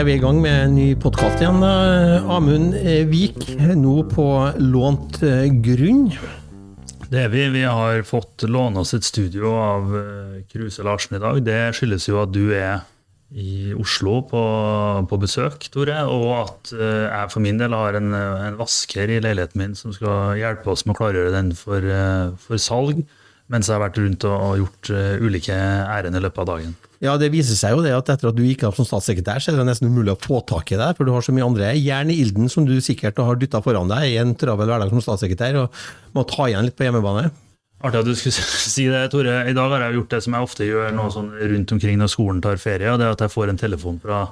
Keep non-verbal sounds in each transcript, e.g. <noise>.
er vi i gang med en ny podkast igjen. Amund eh, Vik, nå på lånt eh, grunn. Det er vi. Vi har fått låne oss et studio av eh, Kruse Larsen i dag. Det skyldes jo at du er i Oslo på, på besøk, Tore, og at jeg for min del har en, en vasker i leiligheten min som skal hjelpe oss med å klargjøre den for, for salg, mens jeg har vært rundt og, gjort eh, ulike ærend i løpet av dagen. Ja, Det viser seg jo det at etter at du gikk av som statssekretær, så er det nesten umulig å få tak i deg, for du har så mye andre jern i ilden som du sikkert har dytta foran deg i en travel hverdag som statssekretær, og må ta igjen litt på hjemmebane. Artig at du skulle <laughs> si det, Tore. I dag har jeg gjort det som jeg ofte gjør nå sånn rundt omkring når skolen tar ferie, og det er at jeg får en telefon fra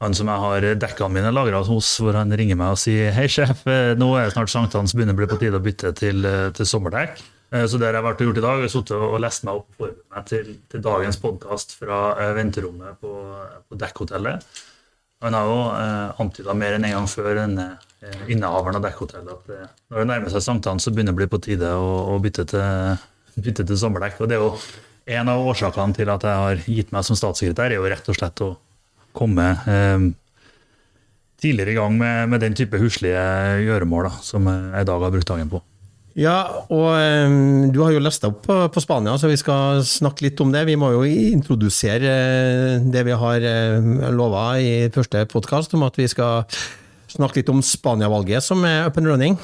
han som jeg har dekkene mine lagra hos, hvor han ringer meg og sier hei, sjef, eh, nå er snart sankthans, begynner å bli på tide å bytte til, eh, til sommerdekk. Eh, Så det har jeg vært og gjort i dag, jeg har og lest meg opp og forberedt meg til, til dagens podkast fra eh, venterommet på, på dekkhotellet. Han har jo eh, antyda mer enn en gang før denne eh, innehaveren av dekkhotellet at eh, når det nærmer seg sankthans, så begynner det å bli på tide å, å bytte, til, bytte til sommerdekk. Og det er jo en av årsakene til at jeg har gitt meg som statssekretær, er jo rett og slett å komme eh, tidligere i gang med, med den type huslige gjøremål da, som jeg i dag har brukt dagen på. Ja, og um, du har jo lest opp på, på Spania, så vi skal snakke litt om det. Vi må jo introdusere eh, det vi har eh, lova i første podkast, om at vi skal snakke litt om Spania-valget, som er up and running.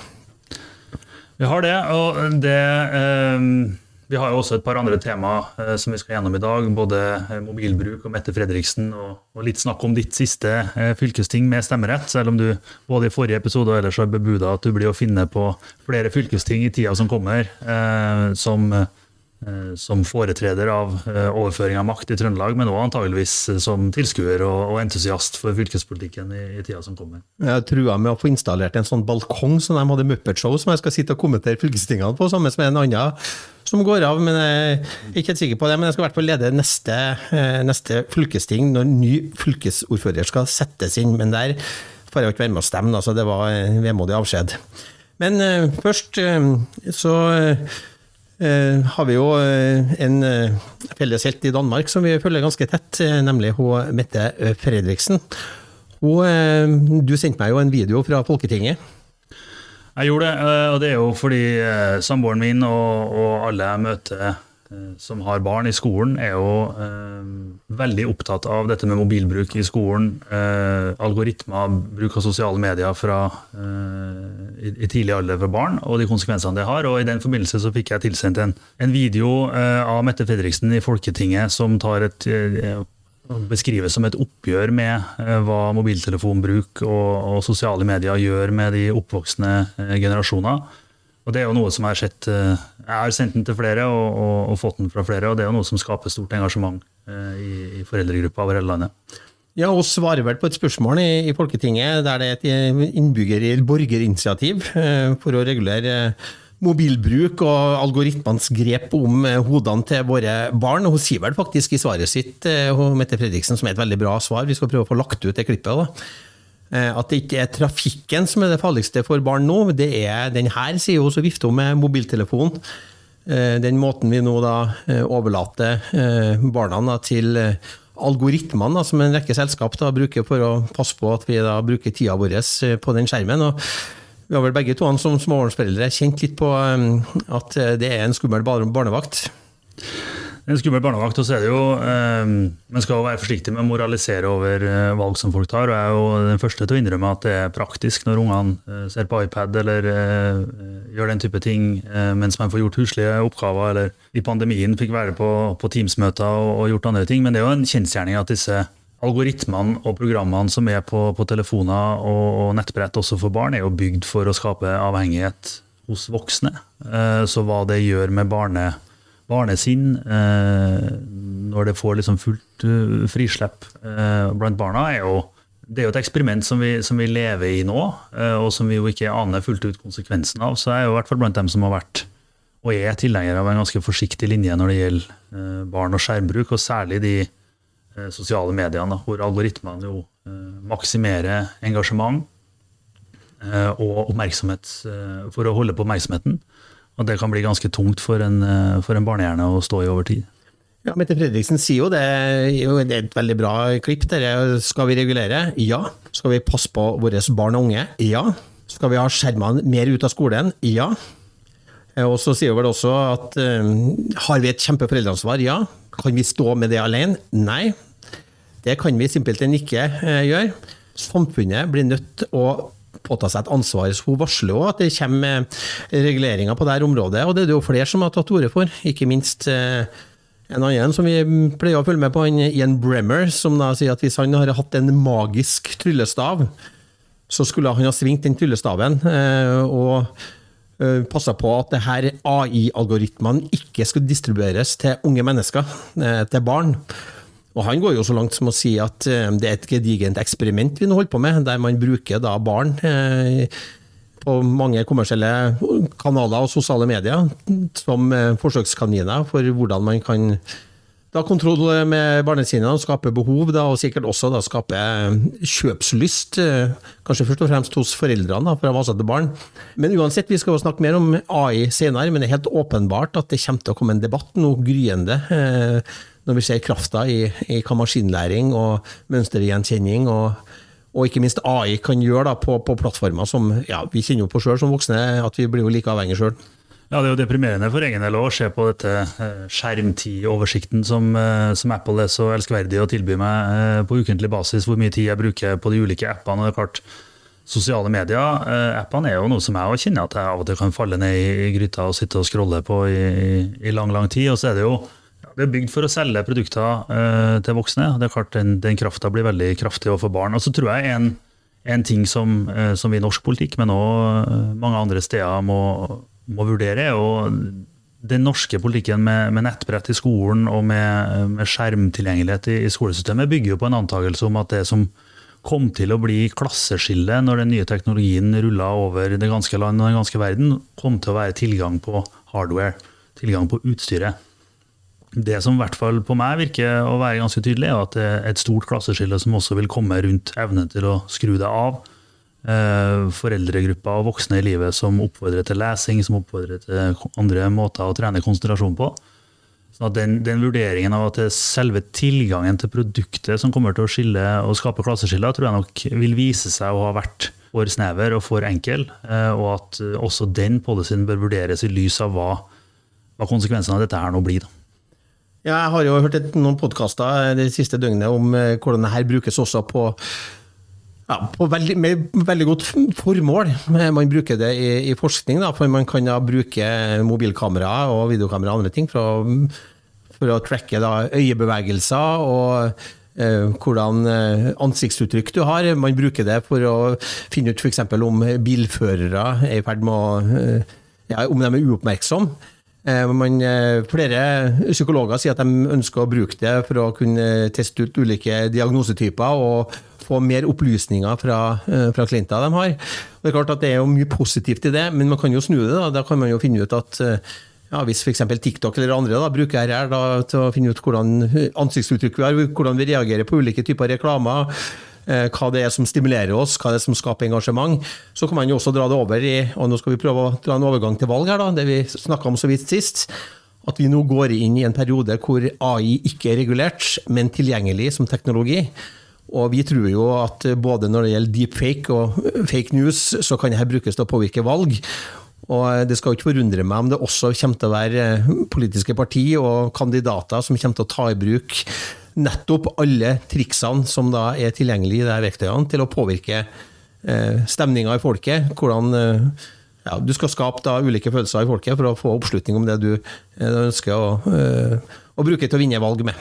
Vi har det, og det eh, Vi har jo også et par andre tema eh, som vi skal gjennom i dag. Både eh, mobilbruk og Mette Fredriksen, og, og litt snakk om ditt siste eh, fylkesting med stemmerett. Selv om du både i forrige episode og ellers har bebuda at du blir å finne på flere fylkesting i tida som kommer, eh, som, som foretreder av eh, overføring av makt i Trøndelag, men òg antageligvis eh, som tilskuer og, entusiast for fylkespolitikken i, i tida som kommer. Jeg trua med å få installert en sånn balkong som de hadde Muppet Show, som jeg skal sitte og kommentere fylkestingene på, sammen med en annen som går av. men Jeg er ikke helt sikker på det, men jeg skal i hvert fall lede neste, eh, neste fylkesting når ny fylkesordfører skal settes inn. Men der får jeg jo ikke være med å stemme, altså det var vemodig avskjed. Men eh, først eh, så eh, har vi jo eh, en felleshelt felles helt i Danmark som vi følger ganske tett, eh, nemlig hun Mette Fredriksen. Hun, eh, du sendte meg jo en video fra Folketinget. Jeg gjorde det, eh, og det er jo fordi eh, samboeren min og, og alle jeg møter eh, som har barn i skolen, er jo eh, veldig opptatt av dette med mobilbruk i skolen. Eh, algoritmer, bruk av sosiale medier fra, eh, i, i tidlig alder for barn, og de konsekvensene det har. Og I den forbindelse så fikk jeg tilsendt en, en video eh, av Mette Fredriksen i Folketinget som tar et eh, beskrives som et oppgjør med eh, hva mobiltelefonbruk og, og, sosiale medier gjør med de oppvoksende eh, generasjoner. Og Det er jo noe som har sett, eh, jeg har sendt den til flere og, og, og, fått den fra flere, og det er jo noe som skaper stort engasjement eh, i, i foreldregruppa over hele landet. Ja, og svarer vel på et spørsmål i, i Folketinget der det er et innbygger- borgerinitiativ eh, for å regulere eh, mobilbruk og algoritmenes grep om eh, hodene til våre barn. Hun sier vel faktisk i svaret sitt, eh, Mette Fredriksen, som er et veldig bra svar, vi skal prøve å få lagt ut det klippet, da. Eh, at det ikke er trafikken som er det farligste for barn nå, det er den her, sier hun, så vifter hun med mobiltelefonen. Eh, Den måten vi nå da eh, overlater barna til algoritmene som en rekke selskap da, bruker for å passe på at vi da bruker tida vår på den skjermen. og vi har vel begge to som småbarnsforeldre kjent litt på at det er en skummel barnevakt. En skummel barnevakt, og så er det jo eh, Man skal jo være forsiktig med å moralisere over eh, valg som folk tar. og Jeg er jo den første til å innrømme at det er praktisk når ungene eh, ser på iPad eller eh, gjør den type ting eh, mens man får gjort huslige oppgaver, eller i pandemien fikk være på, på Teams-møter og, og gjort andre ting. Men det er jo en kjensgjerning at disse algoritmene og programmene som er på, på telefoner og, og nettbrett også for barn, er jo bygd for å skape avhengighet hos voksne. Eh, Så hva det gjør med barne, barnesinn eh, når det får liksom fullt eh, frislepp eh, blant barna, er jo det er jo et eksperiment som vi, som vi lever i nå, og som vi jo ikke aner fullt ut konsekvensen av. Så jeg er jo i hvert fall blant dem som har vært og er tilhenger av en ganske forsiktig linje når det gjelder barn og skjermbruk, og særlig de sosiale mediene, hvor algoritmene jo maksimerer engasjement og oppmerksomhet for å holde på oppmerksomheten. Og det kan bli ganske tungt for en, eh, for en barnehjerne å stå i over tid. Ja, Mette Fredriksen sier jo det, det er et veldig bra klipp. Der. Skal vi regulere? Ja. Skal vi passe på våre barn og unge? Ja. Skal vi ha skjermene mer ut av skolen? Ja. Eh, og så sier hun vel også at uh, har vi et kjempeforeldreansvar? Ja. Kan vi stå med det alene? Nei. Det kan vi simpelthen ikke gjøre. Samfunnet blir nødt til å påta seg et ansvar. Så hun varsler jo at det kommer reguleringer på dette området, og det er det jo flere som har tatt til orde for. Ikke minst uh, en annen som vi pleier å følge med på, Ian Bremmer, som da sier at hvis han har hatt en magisk tryllestav, så skulle han ha svingt den tryllestaven eh, og eh, passa på at det her AI-algoritmene ikke skulle distribueres til unge mennesker, eh, til barn. Og Han går jo så langt som å si at det er et gedigent eksperiment vi nå holder på med, der man bruker da barn på mange kommersielle kanaler og sosiale medier som eh, forsøkskaniner for hvordan man kan da kontroll med barnesinnet skaper skape behov, da, og sikkert også da, skaper kjøpslyst. Eh, kanskje først og fremst hos foreldrene for vasete barn. Men uansett, vi skal jo snakke mer om AI senere, men det er helt åpenbart at det kommer til å komme en debatt nå gryende. Eh, når vi ser krafta i, i hva maskinlæring og mønstergjenkjenning og og ikke minst AI kan gjøre da, på, på, plattformer som ja, vi kjenner jo på sjøl som voksne, at vi blir jo like avhengige sjøl. Ja, Det er jo deprimerende for egen del å se på dette eh, skjermtidoversikten som, eh, som Apple er så elskverdig å tilby meg eh, på ukentlig basis, hvor mye tid jeg bruker på de ulike appene. og det er klart Sosiale medier, appene er jo noe som jeg kjenner at jeg av og til kan falle ned i gryta og sitte og scrolle på i, i lang lang tid. Og så er det jo det er bygd for å selge produkter til voksne. Det er klart Den, den krafta blir veldig kraftig overfor barn. Og så tror jeg en, en ting som, som, vi i norsk politikk, men òg mange andre steder, må, må vurdere, er jo den norske politikken med, med, nettbrett i skolen og med, med skjermtilgjengelighet i, i, skolesystemet bygger jo på en antakelse om at det som kom til å bli klasseskille når den nye teknologien rulla over det ganske land og den ganske verden, kom til å være tilgang på hardware, tilgang på utstyret. Det som i hvert fall på meg virker å være ganske tydelig, er at det er et stort klasseskille som også vil komme rundt evnen til å skru det av. Eh, foreldregrupper og voksne i livet som oppfordrer til lesing, som oppfordrer til andre måter å trene konsentrasjon på. Så den, den, vurderingen av at det er selve tilgangen til produktet som kommer til å skille og skape klasseskiller, tror jeg nok vil vise seg å ha vært for snever og for enkel. Eh, og at også den policyen bør vurderes i lys av hva, hva konsekvensene av dette her nå blir. Da. Jeg har jo hørt noen podkaster det siste døgnet om eh, hvordan det her brukes også på, ja, på veldig, med veldig godt formål. Eh, man bruker det i, i forskning, da, for man kan da bruke mobilkamera og videokamera og andre ting for å, for å tracke da, øyebevegelser og eh, hvordan eh, ansiktsuttrykk du har. Man bruker det for å finne ut f.eks. om bilførere er i ferd med å ja, Om de er uoppmerksomme. Eh, man, flere psykologer sier at de ønsker å bruke det for å kunne teste ut ulike diagnosetyper og få mer opplysninger fra, eh, fra klienter de har. Det er klart at det er jo mye positivt i det, men man kan jo snu det. Da, da kan man jo finne ut at ja, hvis f.eks. TikTok eller andre da, bruker RR da, til å finne ut hvordan ansiktsuttrykk vi har, hvordan vi reagerer på ulike typer reklamer, Eh, hva det er som stimulerer oss, hva det er som skaper engasjement. Så kan man jo også dra det over i og nå skal vi prøve å dra en overgang til valg her, da, det vi snakka om så vidt sist. At vi nå går inn i en periode hvor AI ikke er regulert, men tilgjengelig som teknologi. Og vi tror jo at både når det gjelder deepfake og fake news, så kan dette brukes til å påvirke valg. Og Det skal jo ikke forundre meg om det også kommer til å være politiske parti og kandidater som kommer til å ta i bruk nettopp alle triksene som da er tilgjengelige i de verktøyene, til å påvirke eh, stemninga i folket. hvordan eh, ja, Du skal skape da ulike følelser i folket for å få oppslutning om det du eh, ønsker å, eh, å bruke til å vinne valg med.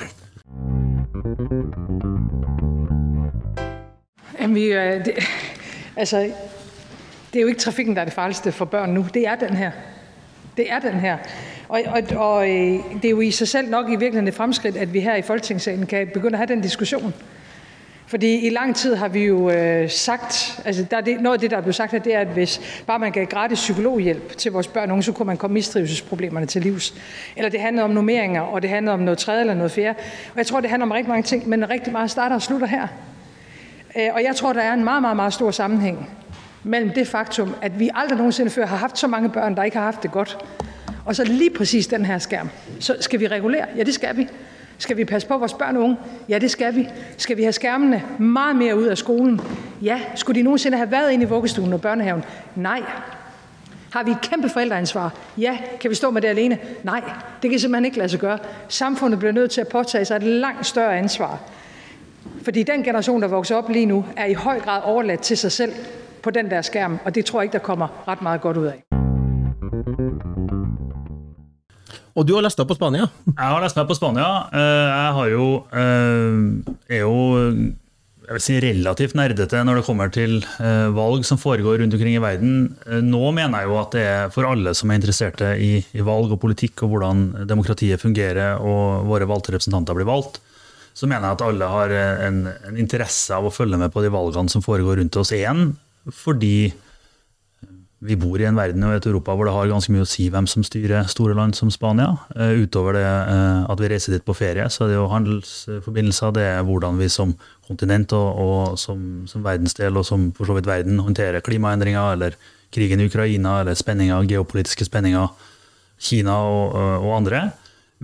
Vi, øh, det, <laughs> altså, det er jo ikke trafikken, der er det farligste for børn nu. Det er den her. Det er den her. Og, og, og øh, det er jo i sig selv nok i virkeligheden et fremskridt, at vi her i Folketingssalen kan begynde at have den diskussion. Fordi i lang tid har vi jo øh, sagt, altså der er det, noget af det, der er blevet sagt her, det er, at hvis bare man gav gratis psykologhjælp til vores børn og unge, så kunne man komme mistrivelsesproblemerne til livs. Eller det handler om nummeringer, og det handler om noget tredje eller noget fjerde. Og jeg tror, det handler om rigtig mange ting, men rigtig meget starter og slutter her. Øh, og jeg tror, der er en meget, meget, meget stor sammenhæng mellem det faktum, at vi aldrig nogensinde før har haft så mange børn, der ikke har haft det godt, og så lige præcis den her skærm. Så skal vi regulere? Ja, det skal vi. Skal vi passe på vores børn og unge? Ja, det skal vi. Skal vi have skærmene meget mere ud af skolen? Ja. Skulle de nogensinde have været inde i vuggestuen og børnehaven? Nej. Har vi et kæmpe forældreansvar? Ja. Kan vi stå med det alene? Nej. Det kan simpelthen ikke lade sig gøre. Samfundet bliver nødt til at påtage sig et langt større ansvar. Fordi den generation, der vokser op lige nu, er i høj grad overladt til sig selv på den der skærm, og det tror jeg ikke, der kommer ret meget godt ud af. Og du har lest deg på Spania? Jeg har lest meg på Spania. Eh, jeg har jo, eh, er jo jeg vil si relativt nerdete når det kommer til eh, valg som foregår rundt omkring i verden. Nå mener jeg jo at det er for alle som er interesserte i, i valg og politikk og hvordan demokratiet fungerer og våre valgte representanter blir valgt, så mener jeg at alle har en, en interesse av å følge med på de valgene som foregår rundt oss. Én, fordi vi bor i en verden og et Europa hvor det har ganske mye å si hvem som styrer store land som Spania. Uh, utover det uh, at vi reiser dit på ferie, så er det jo handelsforbindelser. Det er hvordan vi som kontinent og, og som, som, verdensdel og som for så vidt verden håndterer klimaendringer eller krigen i Ukraina eller spenninger, geopolitiske spenninger, Kina og, og andre.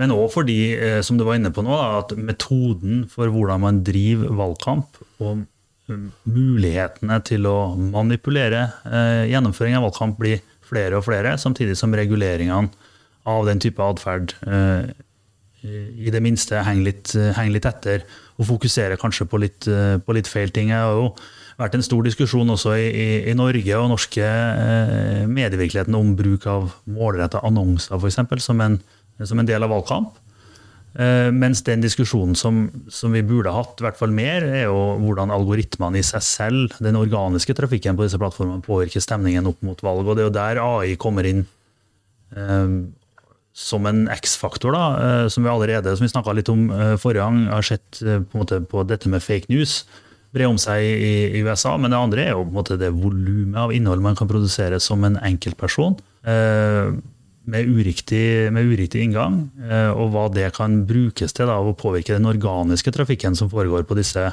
Men òg fordi, uh, som du var inne på nå, at metoden for hvordan man driver valgkamp og mulighetene til å manipulere eh, gjennomføring av valgkamp blir flere og flere, samtidig som reguleringene av den type atferd eh, i det minste henger litt, henger litt, etter og fokuserer kanskje på litt, eh, på litt, feil ting. Det har jo vært en stor diskusjon også i, i, i Norge og norske eh, medievirkeligheten om bruk av målretta annonser, f.eks., som, som en del av valgkamp. Uh, mens den diskusjonen som, som, vi burde hatt, i hvert fall mer, er jo hvordan algoritmene i seg selv, den organiske trafikken på disse plattformene, påvirker stemningen opp mot valg. Og det er jo der AI kommer inn eh, som en X-faktor, da, eh, som vi allerede som vi snakka litt om forrige gang, har sett på, en måte, på dette med fake news bre om seg i, USA. Men det andre er jo på en måte det volumet av innhold man kan produsere som en enkeltperson. Uh, med uriktig, med uriktig inngang, eh, og hva det kan brukes til da, å påvirke den organiske trafikken som foregår på disse,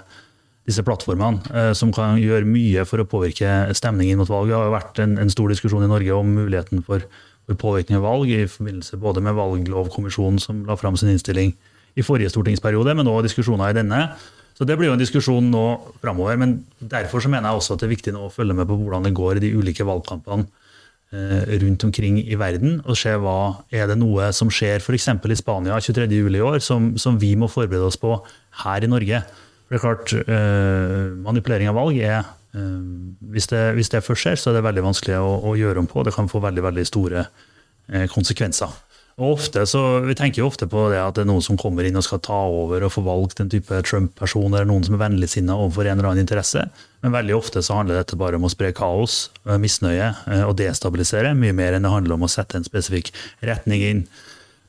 disse plattformene, eh, som kan gjøre mye for å påvirke stemningen mot valg. Det har jo vært en, en stor diskusjon i Norge om muligheten for, for, påvirkning av valg, i forbindelse både med valglovkommisjonen som la fram sin innstilling i forrige stortingsperiode, men òg diskusjoner i denne. Så Det blir jo en diskusjon nå framover. Men derfor så mener jeg også at det er viktig nå å følge med på hvordan det går i de ulike valgkampene rundt omkring i verden og se hva er det noe som skjer f.eks. i Spania 23.07. i år, som, som, vi må forberede oss på her i Norge. For det er klart, eh, Manipulering av valg er eh, hvis, det, hvis, det, først skjer, så er det veldig vanskelig å, å, gjøre om på. Det kan få veldig, veldig store eh, konsekvenser. Ofte så, Vi tenker jo ofte på det at det er noen som kommer inn og skal ta over og få valgt en type Trump-person, eller noen som er vennligsinna overfor en eller annen interesse. Men veldig ofte så handler dette bare om å spre kaos, eh, misnøye eh, og destabilisere, mye mer enn det handler om å sette en spesifikk retning inn.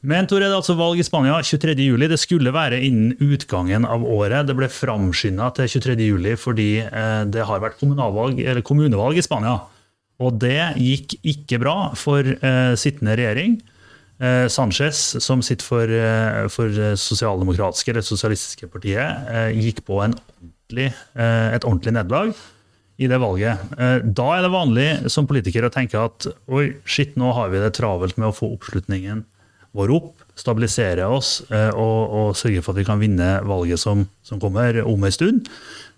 Men Tor, det er altså valg i Spania 23.07. Det skulle være innen utgangen av året. Det ble framskynda til 23.07 fordi eh, det har vært kommunevalg i Spania. Og det gikk ikke bra for sittende regjering. Eh, Sanchez, som sitter for, eh, for sosialdemokratiske eller sosialistiske partiet, eh, gikk på ordentlig, et ordentlig nederlag i det valget. Da er det vanlig som politiker å tenke at oi, shit, nå har vi det travelt med å få oppslutningen vår opp, stabilisere oss og, og sørge for at vi kan vinne valget som, som kommer om en stund.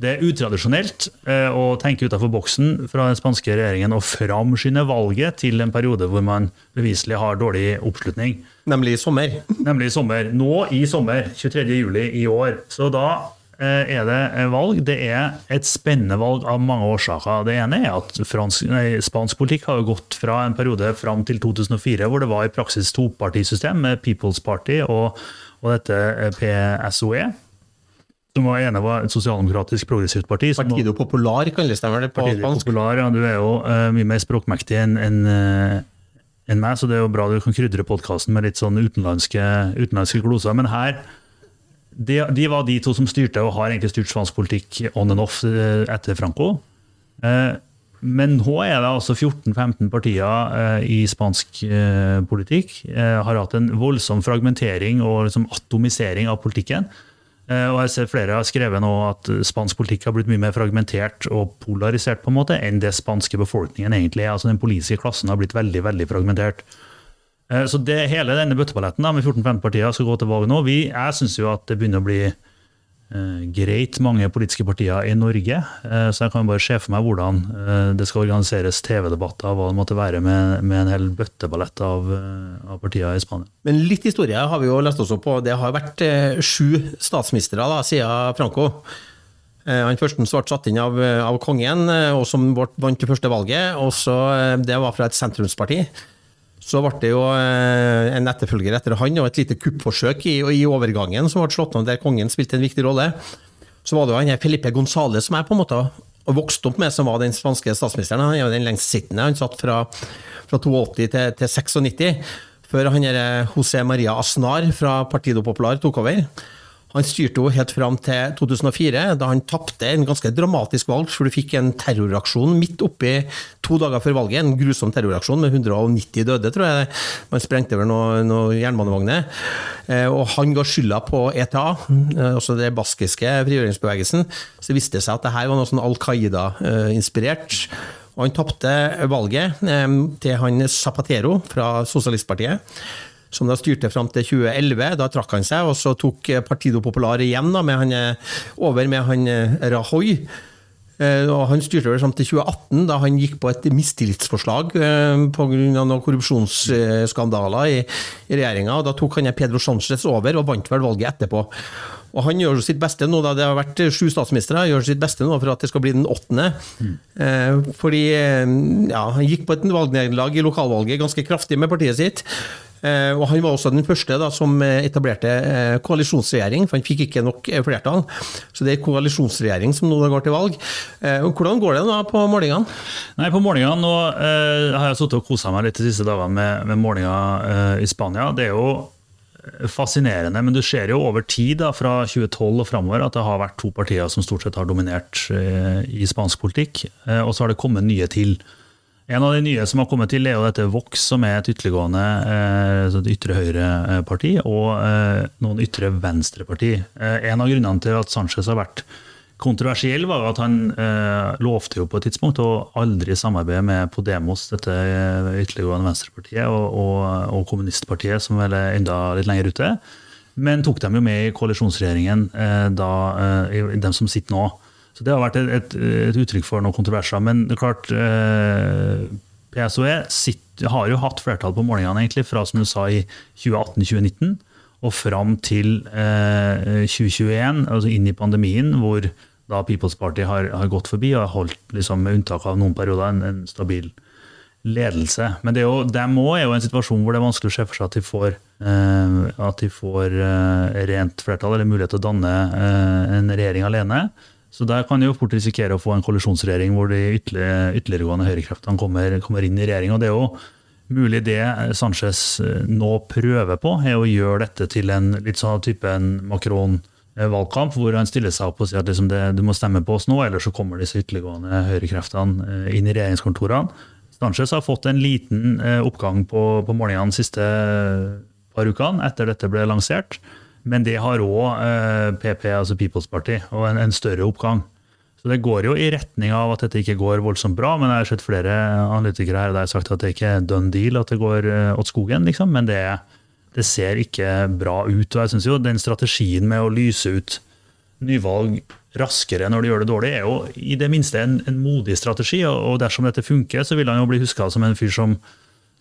Det er utradisjonelt eh, å tenke utenfor boksen fra den spanske regjeringen og framskynde valget til en periode hvor man beviselig har dårlig oppslutning. Nemlig i sommer. Nemlig i sommer. Nå i sommer, 23.07. i år. Så da eh, er det valg. Det er et spennende valg av mange årsaker. Det ene er at fransk, nei, spansk politikk har gått fra en periode fram til 2004 hvor det var i praksis topartisystem med People's Party og, og dette eh, PSOE som var ene var et sosialdemokratisk progressivt parti. Partido Popular kalles det vel på Partido spansk? Popular, ja, Du er jo uh, mye mer språkmektig enn en, uh, en meg, så det er jo bra du kan krydre podkasten med litt sånn utenlandske, utenlandske gloser. Men her de, de, var de to som styrte, og har egentlig styrt spansk politikk on and off eh, etter Franco. Eh, men nå er det altså 14-15 partier eh, i spansk politikk. Har hatt en voldsom fragmentering og liksom atomisering av politikken. Og jeg ser Flere har skrevet nå at spansk politikk har blitt mye mer fragmentert og polarisert på en måte enn det spanske befolkningen egentlig er. Altså Den politiske klassen har blitt veldig veldig fragmentert. Eh, så det, hele denne bøtteballetten med 14-15 partier skal gå til valg nå. Vi, jeg syns jo at det begynner å bli eh, greit mange politiske partier i Norge. Eh, så jeg kan bare se for meg hvordan eh, det skal organiseres TV-debatter, hva det måtte være med, med en hel bøtteballett av, eh, av, partier i Spania. Men litt historie har vi jo lest oss opp på. Det har vært eh, sju statsministre da, siden Franco. Han første ble satt inn av, av kongen, og som vant det første valget. og så Det var fra et sentrumsparti. Så ble det jo eh, en etterfølger etter han, og et lite kuppforsøk i, i overgangen som ble slått ned, der kongen spilte en viktig rolle. Så var det jo han Felipe González som jeg på en måte vokste vokst opp med, som var den spanske statsministeren. Han er jo den lengstsittende. Han satt fra, fra 82 til, til 96, før han José Maria Asnar fra Partido Popular tok over. Han styrte jo helt fram til 2004, da han tapte en ganske dramatisk valg, for du fikk en terroraksjon midt oppi to dager før valget. En grusom terroraksjon med 190 døde, tror jeg. Man sprengte vel noen noe jernbanevogner. Eh, og han ga skylda på ETA, eh, altså den baskiske frigjøringsbevegelsen. Så det viste seg at det her var noe sånn Al Qaida-inspirert. Og han tapte valget eh, til han Zapatero fra Sosialistpartiet som da styrte fram til 2011. Da trakk han seg, og så tok Partido Popular igjen da, med han, eh, over med han Rahoy Rajoy. Eh, og han styrte vel fram til 2018, da han gikk på et mistillitsforslag pga. korrupsjonsskandaler i, i regjeringa. Da tok han Pedro Sánchez over og vant vel valget etterpå. Og han gjør sitt beste nå, da det har vært sju statsministre, gjør sitt beste nå for at det skal bli den åttende. Mm. fordi ja, han gikk på et valgnederlag i lokalvalget ganske kraftig med partiet sitt. Eh, og Han var også den første da, som eh, etablerte eh, koalisjonsregjering, for han fikk ikke nok flertall. Så det er koalisjonsregjering som nå går til valg. Hvordan går det da på målingene? Nei, På målingene nå eh, har jeg sittet og kosa meg litt de siste dagene med, med målinger eh, i Spania. Det er jo fascinerende, men du ser jo over tid, da, fra 2012 og framover, at det har vært to partier som stort sett har dominert i spansk politikk. og så har det kommet nye til. En av de nye som har kommet til, er jo dette Vox, som er et ytterliggående eh, ytre høyre-parti, og eh, noen ytre venstre-parti. Eh, en av grunnene til at Sanchez har vært kontroversiell, var at han eh, lovte jo på et tidspunkt å aldri samarbeide med Podemos, dette eh, ytterliggående venstrepartiet, og, og, og, kommunistpartiet, som vel er enda litt lenger ute. Men tok dem jo med i koalisjonsregjeringen, eh, da, dem som sitter nå. Så det har vært et, et, et uttrykk for noen kontroverser. Men det er klart eh, PSOE sitt, har jo hatt flertall på målingene egentlig fra som du sa i 2018-2019 og fram til eh, 2021, altså inn i pandemien, hvor da People's Party har, har gått forbi og har holdt, liksom, med unntak av noen perioder, en, en stabil ledelse. Men det er jo, dem òg er jo en situasjon hvor det er vanskelig å se for seg at de får, eh, at de får eh, rent flertall eller mulighet til å danne eh, en regjering alene. Så der kan de jo fort risikere å få en kollisjonsregjering hvor de ytterligere, ytterliggående høyrekreftene kommer, kommer, inn i regjering. Og det er jo mulig det Sanchez eh, nå prøver på, er å gjøre dette til en litt sånn type en Macron-valgkamp, hvor han stiller seg opp og sier at liksom det, du må stemme på oss nå, ellers så kommer disse ytterliggående høyrekreftene eh, inn i regjeringskontorene. Sanchez har fått en liten eh, oppgang på, på målingene de siste par ukene etter dette ble lansert. Men det har òg PP, eh, altså People's Party, og en, en, større oppgang. Så det går jo i retning av at dette ikke går voldsomt bra, men jeg har sett flere analytikere her der har sagt at det ikke er done deal, at det går eh, åt skogen, liksom. Men det, det ser ikke bra ut. Og jeg syns jo den strategien med å lyse ut nyvalg raskere når de gjør det dårlig, er jo i det minste en, en modig strategi. Og dersom dette funker, så vil han jo bli huska som en fyr som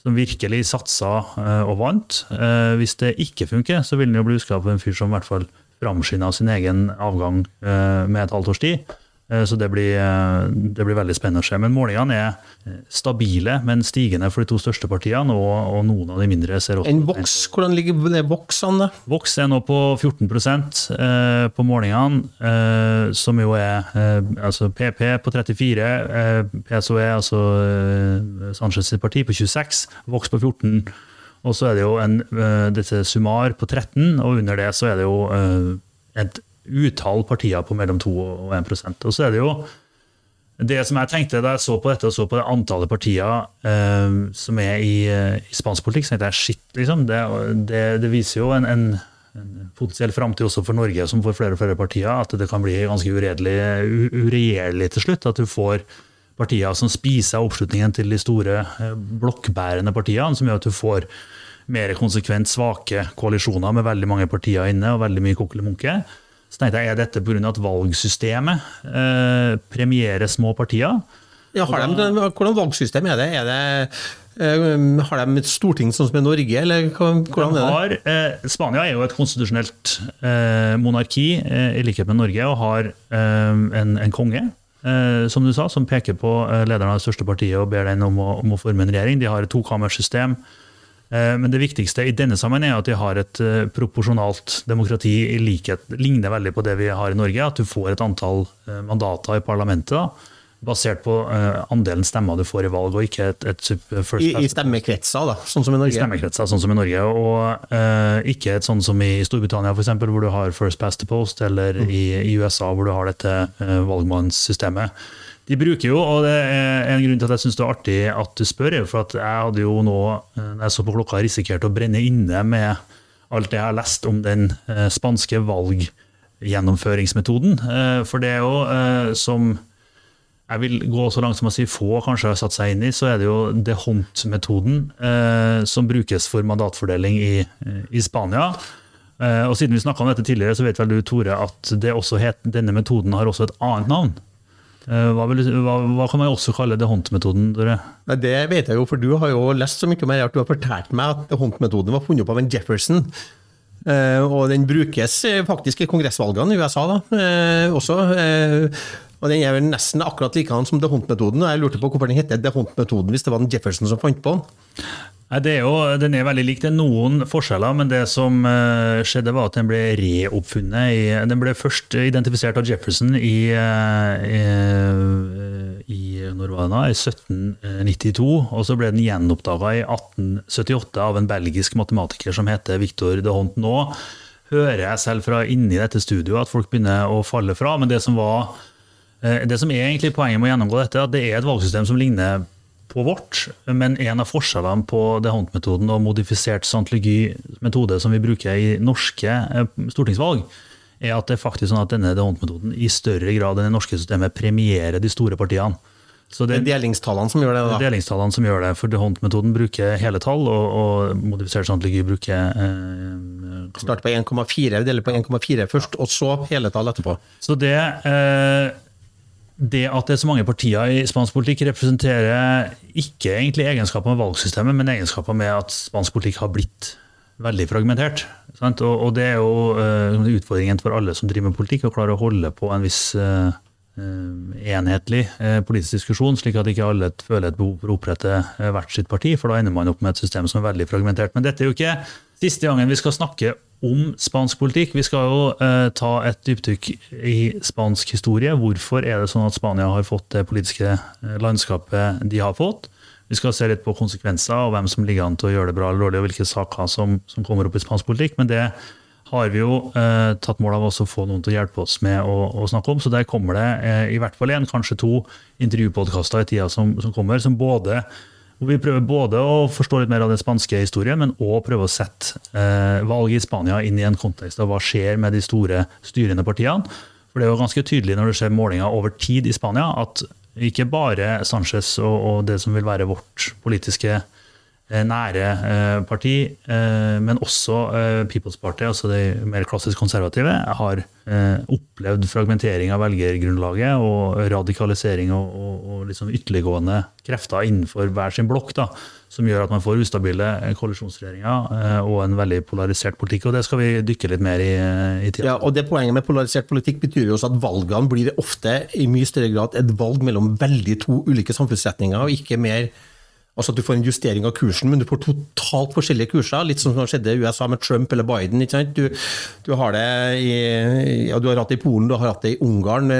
som virkelig satsa eh, og vant. Eh, hvis det ikke funker, så vil den jo bli huska på en fyr som i hvert fall framskynda sin egen avgang eh, med et halvt års tid. Eh, så det blir, eh, det blir, veldig spennende å se. Men målingene er eh, stabile, men stigende for de to største partiene, og, og noen av de mindre ser også En voks, Hvordan ligger det da? Vox er nå på 14% på målingene, som jo er altså PP på 34, PSOE, altså Sanchez sitt parti, på 26, Vox på 14. Og så er det jo en, dette Sumar på 13, og under det så er det jo et utall partier på mellom 2 og 1% Og så er det jo det som jeg tenkte da jeg så på dette og så på det antallet partier eh, som er i, eh, i, spansk politikk, så tenkte jeg shit, liksom. Det, det, det viser jo en, en, en potensiell framtid også for Norge, som får flere og flere partier, at det kan bli ganske uredelig, uregjerlig til slutt. At du får partier som spiser oppslutningen til de store eh, blokkbærende partiene, som gjør at du får mer konsekvent svake koalisjoner med veldig mange partier inne og veldig mye kokkelimunke. Så tenkte jeg, Er dette pga. at valgsystemet eh, premierer små partier? Ja, har de, hvordan valgsystem er det? Er det uh, har de et storting sånn som i Norge, eller hvordan er det? Eh, Spania er jo et konstitusjonelt eh, monarki, eh, i likhet med Norge, og har eh, en, en, konge. som du sa, som peker på lederen av det største partiet og ber den om å, om å forme en regjering. De har et tokammersystem. Eh, men det viktigste i denne sammenheng er at de har et eh, proporsjonalt demokrati i likhet, ligner veldig på det vi har i Norge. At du får et antall eh, mandater i parlamentet. da, basert på andelen stemmer du får i valg, og ikke et, et first I, I stemmekretser, da, sånn som i Norge? I stemmekretser, sånn som i Norge, og uh, ikke et sånn som i Storbritannia, for eksempel, hvor du har first past the post, eller mm. i, i, USA, hvor du har dette uh, valgmannssystemet. De bruker jo, og det er en grunn til at jeg syns det er artig at du spør, for at jeg hadde jo nå, eh, jeg så på klokka, risikert å brenne inne med alt det jeg har lest om den eh, spanske valggjennomføringsmetoden. Eh, for det er jo som jeg vil gå så langt som å si få kanskje har satt seg inn i, så er det jo de Hont-metoden som brukes for mandatfordeling i, i Spania. og siden vi snakka om dette tidligere, så vet vel du, Tore, at het, denne metoden har også et annet navn. Eh, hva, vil, hva, hva, kan man også kalle det håndmetoden? Det vet jeg jo, for du har jo lest så mye om det at du har fortalt meg at håndmetoden var funnet opp av en Jefferson. Uh, og den brukes eh, faktisk i kongressvalgene i USA da, også. Og Den er vel nesten akkurat likedan som The Hunt-metoden. og Jeg lurte på hvorfor den heter The Hunt-metoden hvis det var den Jefferson som fant på den. Nei, er jo, Den er veldig lik. Det er noen forskjeller, men det som uh, skjedde, var at den ble reoppfunnet. I, den ble først identifisert av Jefferson i, uh, i, i, når i 1792. Og så ble den gjenoppdaga i 1878 av en belgisk matematiker som heter Victor de Hont. Nå hører jeg selv fra inni dette studioet at folk begynner å falle fra. Men det som, var, det som er egentlig poenget med å gjennomgå dette, er at det er et valgsystem som ligner på vårt, men en av forskjellene på DeHunt-metoden og modifisert scientology-metode som vi bruker i norske eh, stortingsvalg, er at det er faktisk sånn at denne DeHunt-metoden i større grad enn det norske systemet premierer de store partiene. Så det, det er delingstallene som gjør det? da? Det er delingstallene som gjør det, for DeHunt-metoden bruker hele tall, og, og modifisert scientology bruker eh, Start på 1,4, deler på 1,4 først, og så hele tall etterpå. Så det... Eh, det at det er så mange partier i spansk politikk, representerer ikke egentlig egenskaper med valgsystemet, men egenskaper med at spansk politikk har blitt veldig fragmentert. Og, og, det er jo uh, utfordringen for alle som driver med politikk, å klare å holde på en viss uh, enhetlig politisk diskusjon, slik at ikke alle føler et behov for å opprette hvert sitt parti, for da ender man opp med et system som er veldig fragmentert. Men dette er jo ikke siste gangen vi skal snakke om spansk politikk. Vi skal jo eh, ta et dypdykk i spansk historie. Hvorfor er det sånn at Spania har fått det politiske eh, landskapet de har fått? Vi skal se litt på konsekvenser og hvem som ligger an til å gjøre det bra eller dårlig, og hvilke saker som, som kommer opp i spansk politikk. Men det har vi jo eh, tatt mål av også å få noen til å hjelpe oss med å, å snakke om. Så der kommer det eh, i hvert fall en, kanskje to intervjupodkaster i tida som, som kommer, som både hvor vi prøver både å forstå litt mer av den spanske historien, men òg prøve å sette eh, valget i Spania inn i en kontekst av hva skjer med de store styrende partiene. For Det er jo ganske tydelig når du ser målinger over tid i Spania, at ikke bare Sanchez og, og det som vil være vårt politiske Eh, nære eh, parti, eh, men også People's Party, altså de mer klassisk konservative, har opplevd fragmentering av velgergrunnlaget og radikalisering og, og, og liksom ytterliggående krefter innenfor hver sin blokk, da, som gjør at man får ustabile koalisjonsregjeringer og en veldig polarisert politikk. og Det skal vi dykke litt mer i i tida. Ja, og det Poenget med polarisert politikk betyr jo også at valgene blir ofte i mye større grad et valg mellom veldig to ulike samfunnsretninger, og ikke mer Altså at du får en justering av kursen, men du får totalt forskjellige kurser. Litt som som skjedde i USA med Trump eller Biden. Du, du har det i, ja, du har hatt det i Polen, du har hatt det i Ungarn.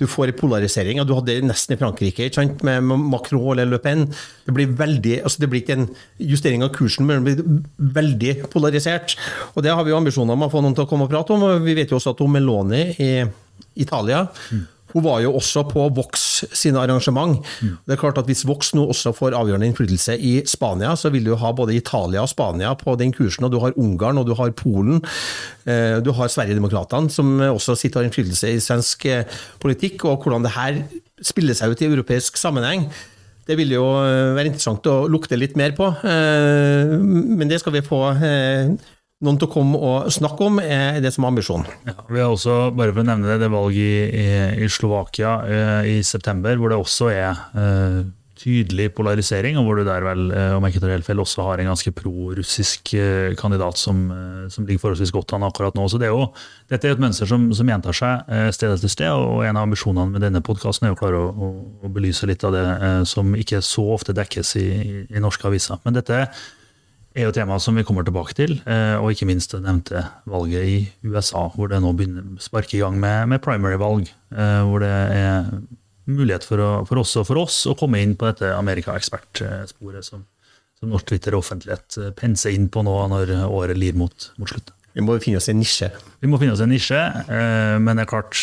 Du får en polarisering. ja, Du hadde det nesten i Frankrike med Macron eller Le Pen. Det blir, veldig, altså det blir ikke en justering av kursen, men det blir veldig polarisert. Og Det har vi jo ambisjoner om å få noen til å komme og prate om. Vi vet jo også at Meloni i Italia mm hun var jo også på Vox sine arrangement. Mm. Det er klart at Hvis Vox nå også får avgjørende innflytelse i Spania, så vil du ha både Italia og Spania på den kursen. og Du har Ungarn og du har Polen. Eh, du har Sverigedemokraterna, som også sitter og har innflytelse i svensk eh, politikk. og Hvordan det her spiller seg ut i europeisk sammenheng. Det vil jo eh, være interessant å lukte litt mer på, men det skal vi få noen til å komme og snakke om, er det som er ambisjonen. Ja, vi har også, bare for å nevne det, det valget i, i, i Slovakia eh, i september, hvor det også er eh, tydelig polarisering, og hvor du der vel, eh, om jeg ikke tar helt feil, også har en ganske pro-russisk eh, kandidat som, eh, som, ligger forholdsvis godt an akkurat nå. Så det er jo, Dette er et mønster som, som gjentar seg eh, sted etter sted, og en av ambisjonene med denne podkasten er å klare å, å, belyse litt av det som ikke så ofte dekkes i, i norske aviser. Men dette er er jo tema som vi kommer tilbake til, eh, og ikke minst det nevnte valget i USA, hvor det nå begynner å sparke i gang med, med primary-valg. Eh, hvor det er mulighet for, å, for, oss og for oss å komme inn på dette Amerika-ekspertsporet som, som norsk Twitter og offentlighet eh, penser inn på nå når året lir mot, mot slutt. Vi må finne oss en nisje. Vi må finne oss en nisje, men det er klart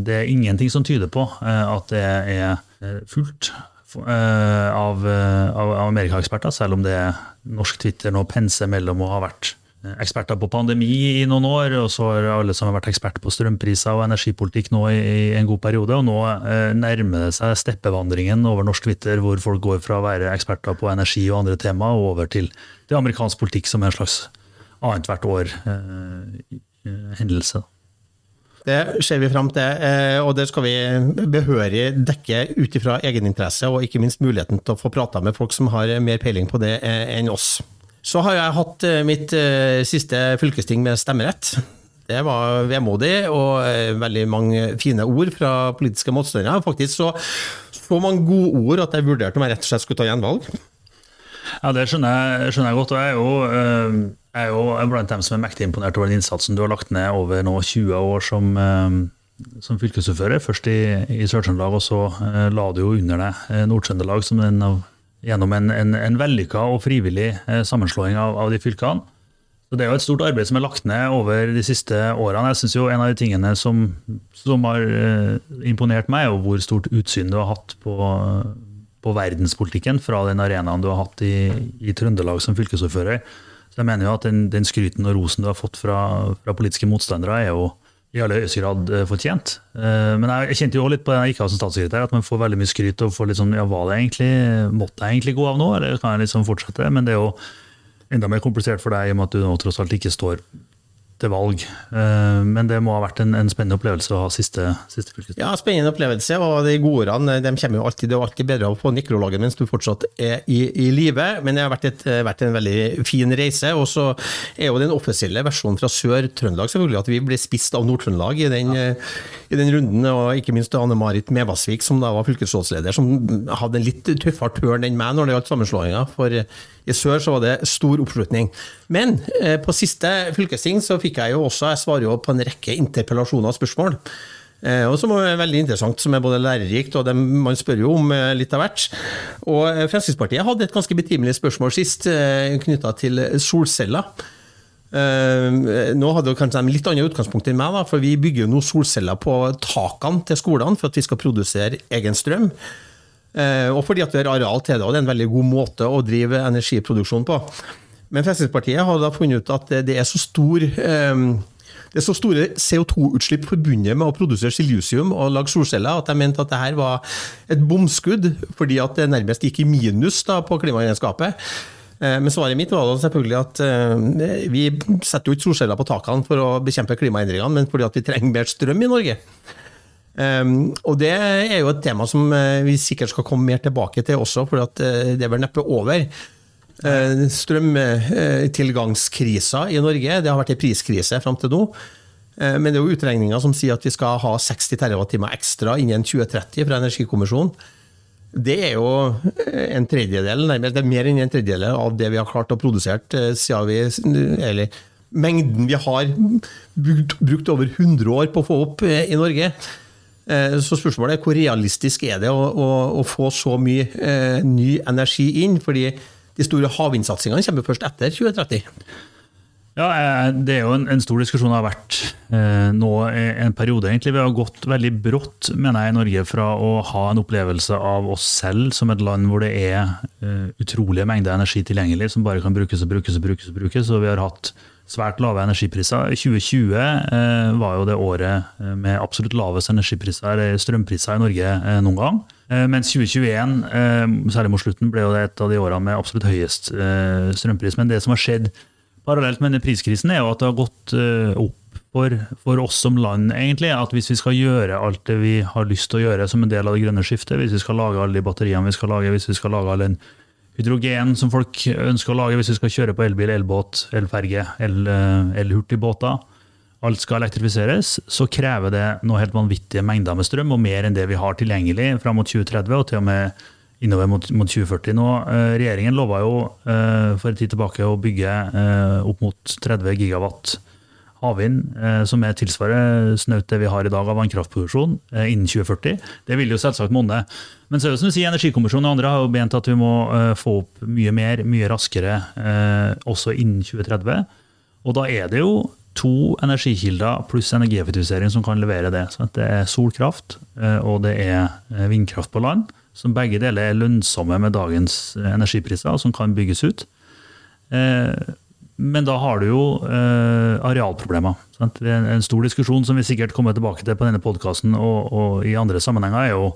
det er ingenting som tyder på at det er fullt av, eh, av, av amerikaeksperter, selv om det er norsk Twitter nå penser mellom å ha vært eh, eksperter på pandemi i noen år, og så har alle som har vært ekspert på strømpriser og energipolitikk nå i, en god periode. Og nå eh, nærmer det seg steppevandringen over norsk Twitter, hvor folk går fra å være eksperter på energi og andre tema og over til, til amerikansk politikk som en slags annethvert år eh. Det ser vi fram til, eh, og det skal vi behørig dekke ut ifra egeninteresse, og ikke minst muligheten til å få prata med folk som har mer peiling på det eh, enn oss. Så har jeg hatt eh, mitt siste fylkesting med stemmerett. Det var vemodig, og veldig mange fine ord fra politiske motstandere. Faktisk så, så mange gode ord at jeg vurderte om jeg rett og slett skulle ta gjenvalg. Ja, Det skjønner jeg, skjønner jeg godt. og jeg er jo jeg er jo blant dem som er mektig imponert over den innsatsen du har lagt ned over nå 20 år som, eh, som fylkesordfører. Først i, i Sør-Trøndelag, og så uh, la du jo under deg Nord-Trøndelag gjennom en, en, en vellykka og frivillig sammenslåing av, av, de fylkene. Så Det er jo et stort arbeid som er lagt ned over de siste årene. Jeg synes jo En av de tingene som, som har imponert meg, er jo hvor stort utsyn du har hatt på, på verdenspolitikken fra den arenaen du har hatt i, i Trøndelag som fylkesordfører. Så jeg mener jo at den, den skryten og rosen du har fått fra, fra politiske motstandere, er jo i aller høyeste grad uh, fortjent. Uh, men jeg, kjente jo litt på det jeg gikk av som statssekretær, at man får veldig mye skryt og får litt sånn ja, var det egentlig, måtte jeg egentlig gå av nå, eller kan jeg liksom fortsette? Men det er jo enda mer komplisert for deg i og med at du nå tross alt ikke står til valg. Eh, men det må ha vært en, en spennende opplevelse å ha siste, siste fylkesting. Ja, spennende opplevelse, og de gode ordene de kommer jo alltid. Det er alltid bedre å få nekrologen mens du fortsatt er i, i live, men det har vært, et, vært, en veldig fin reise. Og så er jo den offisielle versjonen fra Sør-Trøndelag selvfølgelig at vi ble spist av Nord-Trøndelag i, ja. i, den runden, og ikke minst Anne Marit Mevasvik, som da var fylkesrådsleder, som hadde en litt tøffere tørn enn meg når det gjaldt sammenslåinga. For i sør så var det stor oppslutning. Men eh, på siste fylkesting så fikk jeg jo også, jeg svarer jo på en rekke interpellasjoner og spørsmål. Eh, og som er veldig interessant, som er både lærerikt og det, man spør jo om eh, litt av hvert. Og eh, Fremskrittspartiet hadde et ganske betimelig spørsmål sist eh, knytta til solceller. Nå hadde kanskje de litt annet utgangspunkt enn meg, for vi bygger jo nå solceller på takene til skolene for at vi skal produsere egen strøm. Eh, og fordi at vi har areal til det, og det er en veldig god måte å drive energiproduksjon på. Men Fremskrittspartiet har da funnet ut at det er så stor eh, det er så store CO2-utslipp forbundet med å produsere silisium og lage solceller at jeg mente at det her var et bomskudd, fordi at det nærmest gikk i minus da, på klimaregnskapet. Eh, men svaret mitt var selvfølgelig at vi setter jo ikke solceller på takene for å bekjempe klimaendringene, men fordi at vi trenger mer strøm i Norge. Um, og det er jo et tema som uh, vi sikkert skal komme mer tilbake til også, for uh, det er vel neppe over. Uh, Strømtilgangskrisa i Norge, det har vært en priskrise fram til nå. Men det er jo utregninger som sier at vi skal ha 60 TWh ekstra innen 2030 fra Energikommisjonen. Det er jo en tredjedel, nærmest, det er mer enn en tredjedel av det vi har klart å produsere siden vi Eller mengden vi har brukt over 100 år på å få opp i Norge. Så spørsmålet er hvor realistisk er det å, å, å få så mye eh, ny energi inn? Fordi de store havvindsatsingene kommer først etter 2030. Ja, eh, Det er jo en, en stor diskusjon det har vært eh, nå en periode. egentlig. Vi har gått veldig brått mener jeg, i Norge fra å ha en opplevelse av oss selv som et land hvor det er eh, utrolige mengder energi tilgjengelig som bare kan brukes og brukes og brukes. og brukes, og Vi har hatt svært lave energipriser. 2020 eh, var jo det året eh, med absolutt lavest energipriser, eller strømpriser i Norge eh, noen gang. Eh, mens 2021, særlig mot slutten, ble jo det et av de årene med absolutt høyest strømpris. Men det som har skjedd parallelt med denne priskrisen, er jo at det har gått eh, opp for, for, oss som land, egentlig, at hvis vi skal gjøre alt det vi har lyst til å gjøre som en del av det grønne skiftet, hvis vi skal lage alle de batteriene vi skal lage, hvis vi skal lage all den hydrogen som folk ønsker å lage, hvis vi skal kjøre på elbil, elbåt, elferge, elhurtigbåter, el alt skal elektrifiseres, så krever det noe helt vanvittige mengder med strøm, og mer enn det vi har tilgjengelig fram mot 2030, og til og med innover mot, mot 2040 nå. Eh, regjeringen lova jo eh, for en tid tilbake å bygge eh, opp mot 30 gigawatt havvind, som er tilsvarer snaut det vi har i dag av vannkraftproduksjon, innen 2040. Det vil jo selvsagt monne. Men så er det som du sier, Energikommisjonen og andre har jo bent at vi må få opp mye mer, mye raskere, også innen 2030. Og da er det jo to energikilder pluss energieffektivisering som kan levere det. Så det er solkraft, og det er vindkraft på land som begge deler er lønnsomme med dagens eh, energipriser, og som kan bygges ut. Eh, men da har du jo eh, arealproblemer. Sant? En stor diskusjon som vi sikkert kommer tilbake til på denne podkasten og, og, i andre sammenhenger, er jo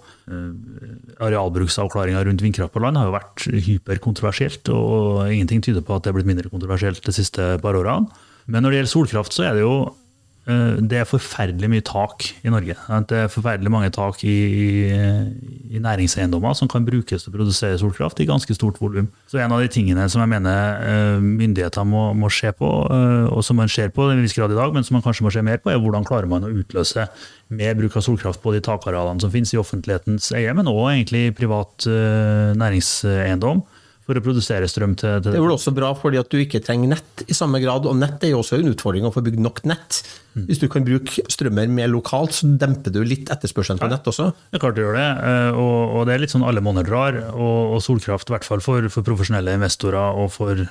arealbruksavklaringa rundt vindkraft på land har jo vært hyperkontroversielt. Og ingenting tyder på at det er blitt mindre kontroversielt de siste par årene. Men når det gjelder solkraft, så er det jo Eh, det er forferdelig mye tak i Norge. Det er forferdelig mange tak i, i, næringseiendommer som kan brukes til å produsere solkraft i ganske stort volum. Så en av de tingene som jeg mener eh, myndighetene må, må, se på, eh, og som man ser på i en viss grad i dag, men som man kanskje må se mer på, er hvordan klarer man å utløse mer bruk av solkraft på de takarealene som finnes i offentlighetens eie, men òg egentlig privat næringseiendom for å produsere strøm til, til det. er vel også bra fordi at du ikke trenger nett i samme grad, og nett er jo også en utfordring å få bygd nok nett. Mm. Hvis du kan bruke strømmer mer lokalt, så demper du litt etterspørselen på nett også. Det er klart du gjør det, eh, og, og, det er litt sånn alle monner drar. Og, og, solkraft, i hvert fall for, for, profesjonelle investorer og for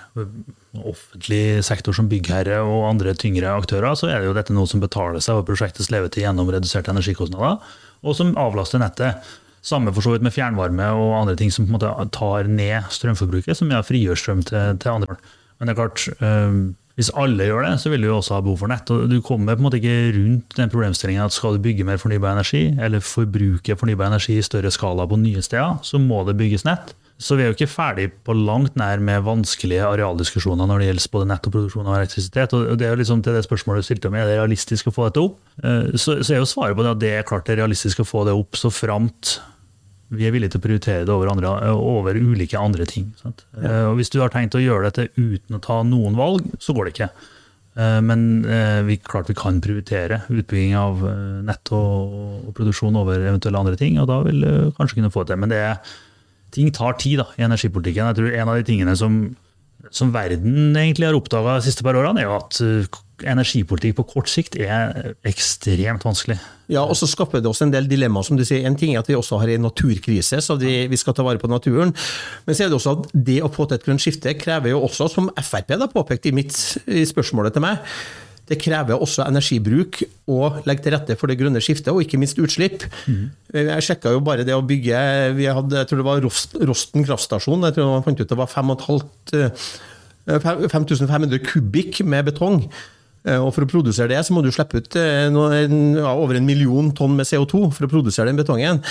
offentlig sektor som byggherre og andre tyngre aktører, så er det jo dette noe som betaler seg over prosjektets levetid gjennom reduserte energikostnader, og som avlaster nettet. Samme for så vidt med fjernvarme og andre ting som på en måte tar ned strømforbruket, som ja, frigjør strøm til, til andre. Men det er klart, øh, hvis alle gjør det, så vil du jo også ha behov for nett. og Du kommer på en måte ikke rundt den problemstillingen at skal du bygge mer fornybar energi, eller forbruke fornybar energi i større skala på nye steder, så må det bygges nett. Så vi er jo ikke ferdig på langt nær med vanskelige arealdiskusjoner når det gjelder både nett og produksjon av elektrisitet. og det er jo liksom til det spørsmålet du stilte om, Er det realistisk å få dette opp? Eh, så, så er jo svaret på det at det er klart det er realistisk å få det opp så framt vi er villige til å prioritere det over, andre, over ulike andre ting. Ja. Eh, og Hvis du har tenkt å gjøre dette uten å ta noen valg, så går det ikke. Eh, men eh, vi, klart vi kan prioritere utbygging av nett og, og, produksjon over eventuelle andre ting, og da vil vi kanskje kunne få det til. Men det, ting tar tid da, i energipolitikken. Jeg tror En av de tingene som, som verden egentlig har oppdaga de siste par årene, er jo at energipolitikk på kort sikt er ekstremt vanskelig. Ja, og så skaper det også en del dilemmaer. som du sier. En ting er at vi også har en naturkrise, så vi skal ta vare på naturen. Men så er det også at det å få til et grønt skifte krever jo også, som Frp da påpekte i, mitt, i spørsmålet til meg, det krever også energibruk å legge til rette for det grønne skiftet, og ikke minst utslipp. Mm. Jeg sjekka jo bare det å bygge vi hadde, Jeg tror det var Rosten kraftstasjon. Jeg tror man fant ut det var 5500 kubikk med betong. Eh, og For å produsere det så må du slippe ut eh, ja, over en million tonn med CO2 for å produsere den betongen.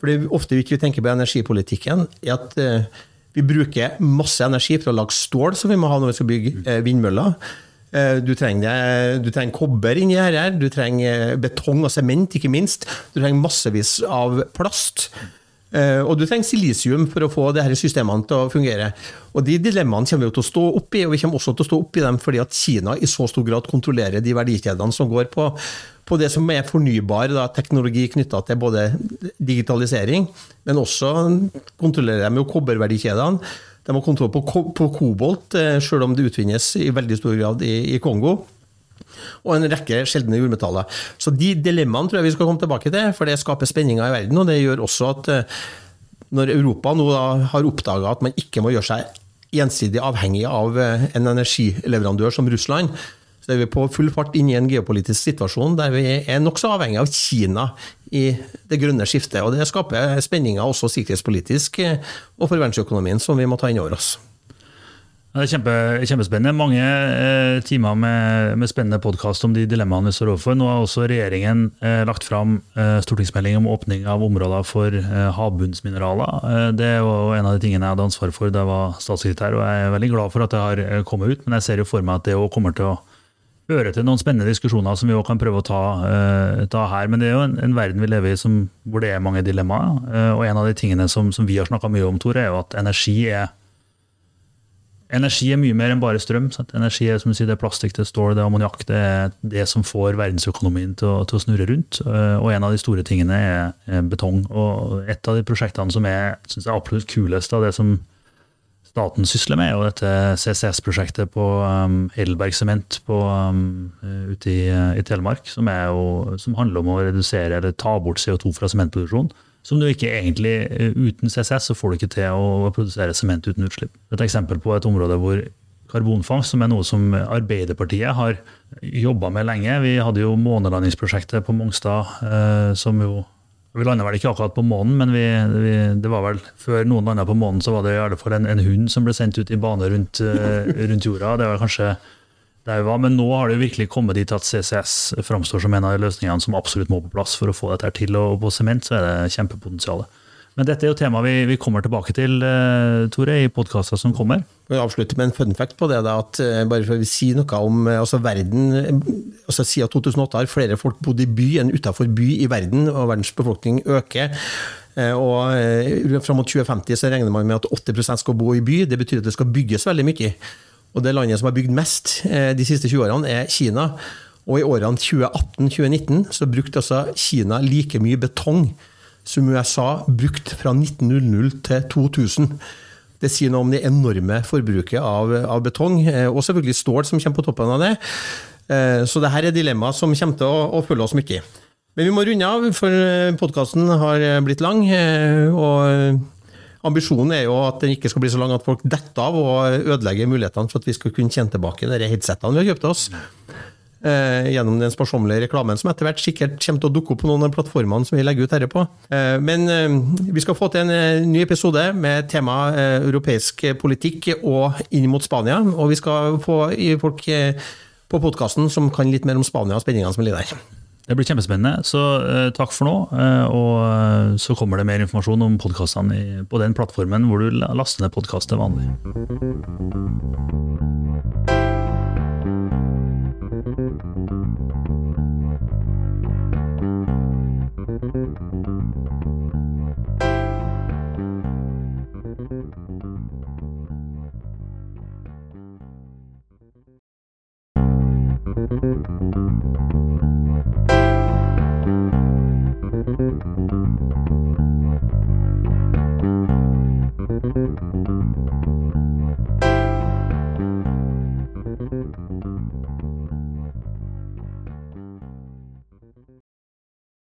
For det er ofte vi ikke tenker på energipolitikken, er at eh, vi bruker masse energi for å lage stål, som vi må ha når vi skal bygge vindmøller. Du trenger, du trenger kobber inni her, du trenger betong og sement, ikke minst. Du trenger massevis av plast. Eh, og du trenger silisium for å få de her systemene til å fungere. Og De dilemmaene kommer vi til å stå opp i, og vi kommer også til å stå opp i dem fordi at Kina i så stor grad kontrollerer de verdikjedene som går på, på det som er fornybar da, teknologi knytta til både digitalisering, men også kontrollerer de jo kobberverdikjedene. De har kontroll på, på kobolt, eh, selv om det utvinnes i veldig stor grad i, i Kongo og en rekke sjeldne jordmetaller. Så de dilemmaene tror jeg vi skal komme tilbake til, for det skaper spenninger i verden. Og det gjør også at eh, når Europa nå har oppdaga at man ikke må gjøre seg gjensidig avhengig av eh, en energileverandør som Russland, så er vi på full fart inn i en geopolitisk situasjon der vi er nokså avhengig av Kina i det grønne skiftet. Og det skaper spenninger også sikkerhetspolitisk eh, og for verdensøkonomien som vi må ta inn over oss. Det er kjempe, kjempespennende. Mange eh, timer med, med spennende podkast om de dilemmaene vi står overfor. Nå har også regjeringen eh, lagt fram eh, stortingsmelding om åpning av områder for eh, havbunnsmineraler. Eh, det er jo en av de tingene jeg hadde ansvar for da jeg var statssekretær, og jeg er veldig glad for at det har eh, kommet ut. Men jeg ser jo for meg at det òg kommer til å føre til noen spennende diskusjoner som vi òg kan prøve å ta, ta, her. Men det er jo en, en, verden vi lever i som, hvor det er mange dilemmaer. og en av de tingene som, som vi har snakka mye om, Tor, er jo at energi er Energi er mye mer enn bare strøm. Sant? Energi er som du sier, det er plastikk, det står, det er ammoniakk. Det er det som får verdensøkonomien til å, til å, snurre rundt. Eh, og en av de store tingene er, er betong. Og et av de prosjektene som er synes jeg, absolutt kulest av det som staten sysler med, er jo dette CCS-prosjektet på um, Heidelberg Sement um, ute i, i, Telemark, som, jo, som handler om å redusere eller ta bort CO2 fra sementproduksjon som du ikke egentlig eh, Uten CCS så får du ikke til å produsere sement uten utslipp. Et eksempel på et område hvor karbonfangst, som er noe som Arbeiderpartiet har jobba med lenge. Vi hadde jo månelandingsprosjektet på Mongstad, eh, som jo Vi landa vel ikke akkurat på månen, men vi, vi, det var vel før noen landa på månen, så var det i alle fall en, en hund som ble sendt ut i bane rundt, eh, rundt jorda. Det var kanskje var, men nå har det virkelig kommet dit at CCS framstår som en av de løsningene som absolutt må på plass for å få dette til. Og på sement så er det kjempepotensial. Men dette er jo tema vi, vi kommer tilbake til uh, Tore, i podkaster som kommer. Jeg vil avslutte med en fun fact på det. Da, at uh, bare for å si noe om uh, altså verden, altså Siden 2008 har flere folk bodd i by enn utenfor by i verden, og verdens befolkning øker. Og Fram mot 2050 så regner man med at 80% skal bo i by. Det betyr at det skal bygges veldig mye. Og det landet som har bygd mest eh, de siste 20 årene, er Kina. Og i årene 2018-2019 så brukte altså Kina like mye betong som USA brukte fra 1900 til 2000. Det sier noe om det enorme forbruket av, av betong, eh, og selvfølgelig stål som kommer på toppen av det. Eh, så dette er dilemmaer som kommer til å, å følge oss mye. Men vi må runde av, for podkasten har blitt lang. og Ambisjonen er jo at den ikke skal bli så lang at folk detter av og ødelegger mulighetene for at vi skal kunne tjene tilbake de headsetene vi har kjøpt oss. Eh, gjennom den sparsommelige reklamen som etter hvert sikkert kommer til å dukke opp på noen av plattformene som vi legger ut dette på. Eh, men eh, vi skal få til en eh, ny episode med tema eh, europeisk politikk og inn mot Spania. Og vi skal få folk eh, på podkasten som kan litt mer om Spania og spenningene som ligger der. Det blir kjempespennende. Så uh, takk for nå. Uh, og uh, så kommer det mer informasjon om podkastene på den plattformen hvor du laster ned podkast til vanlig.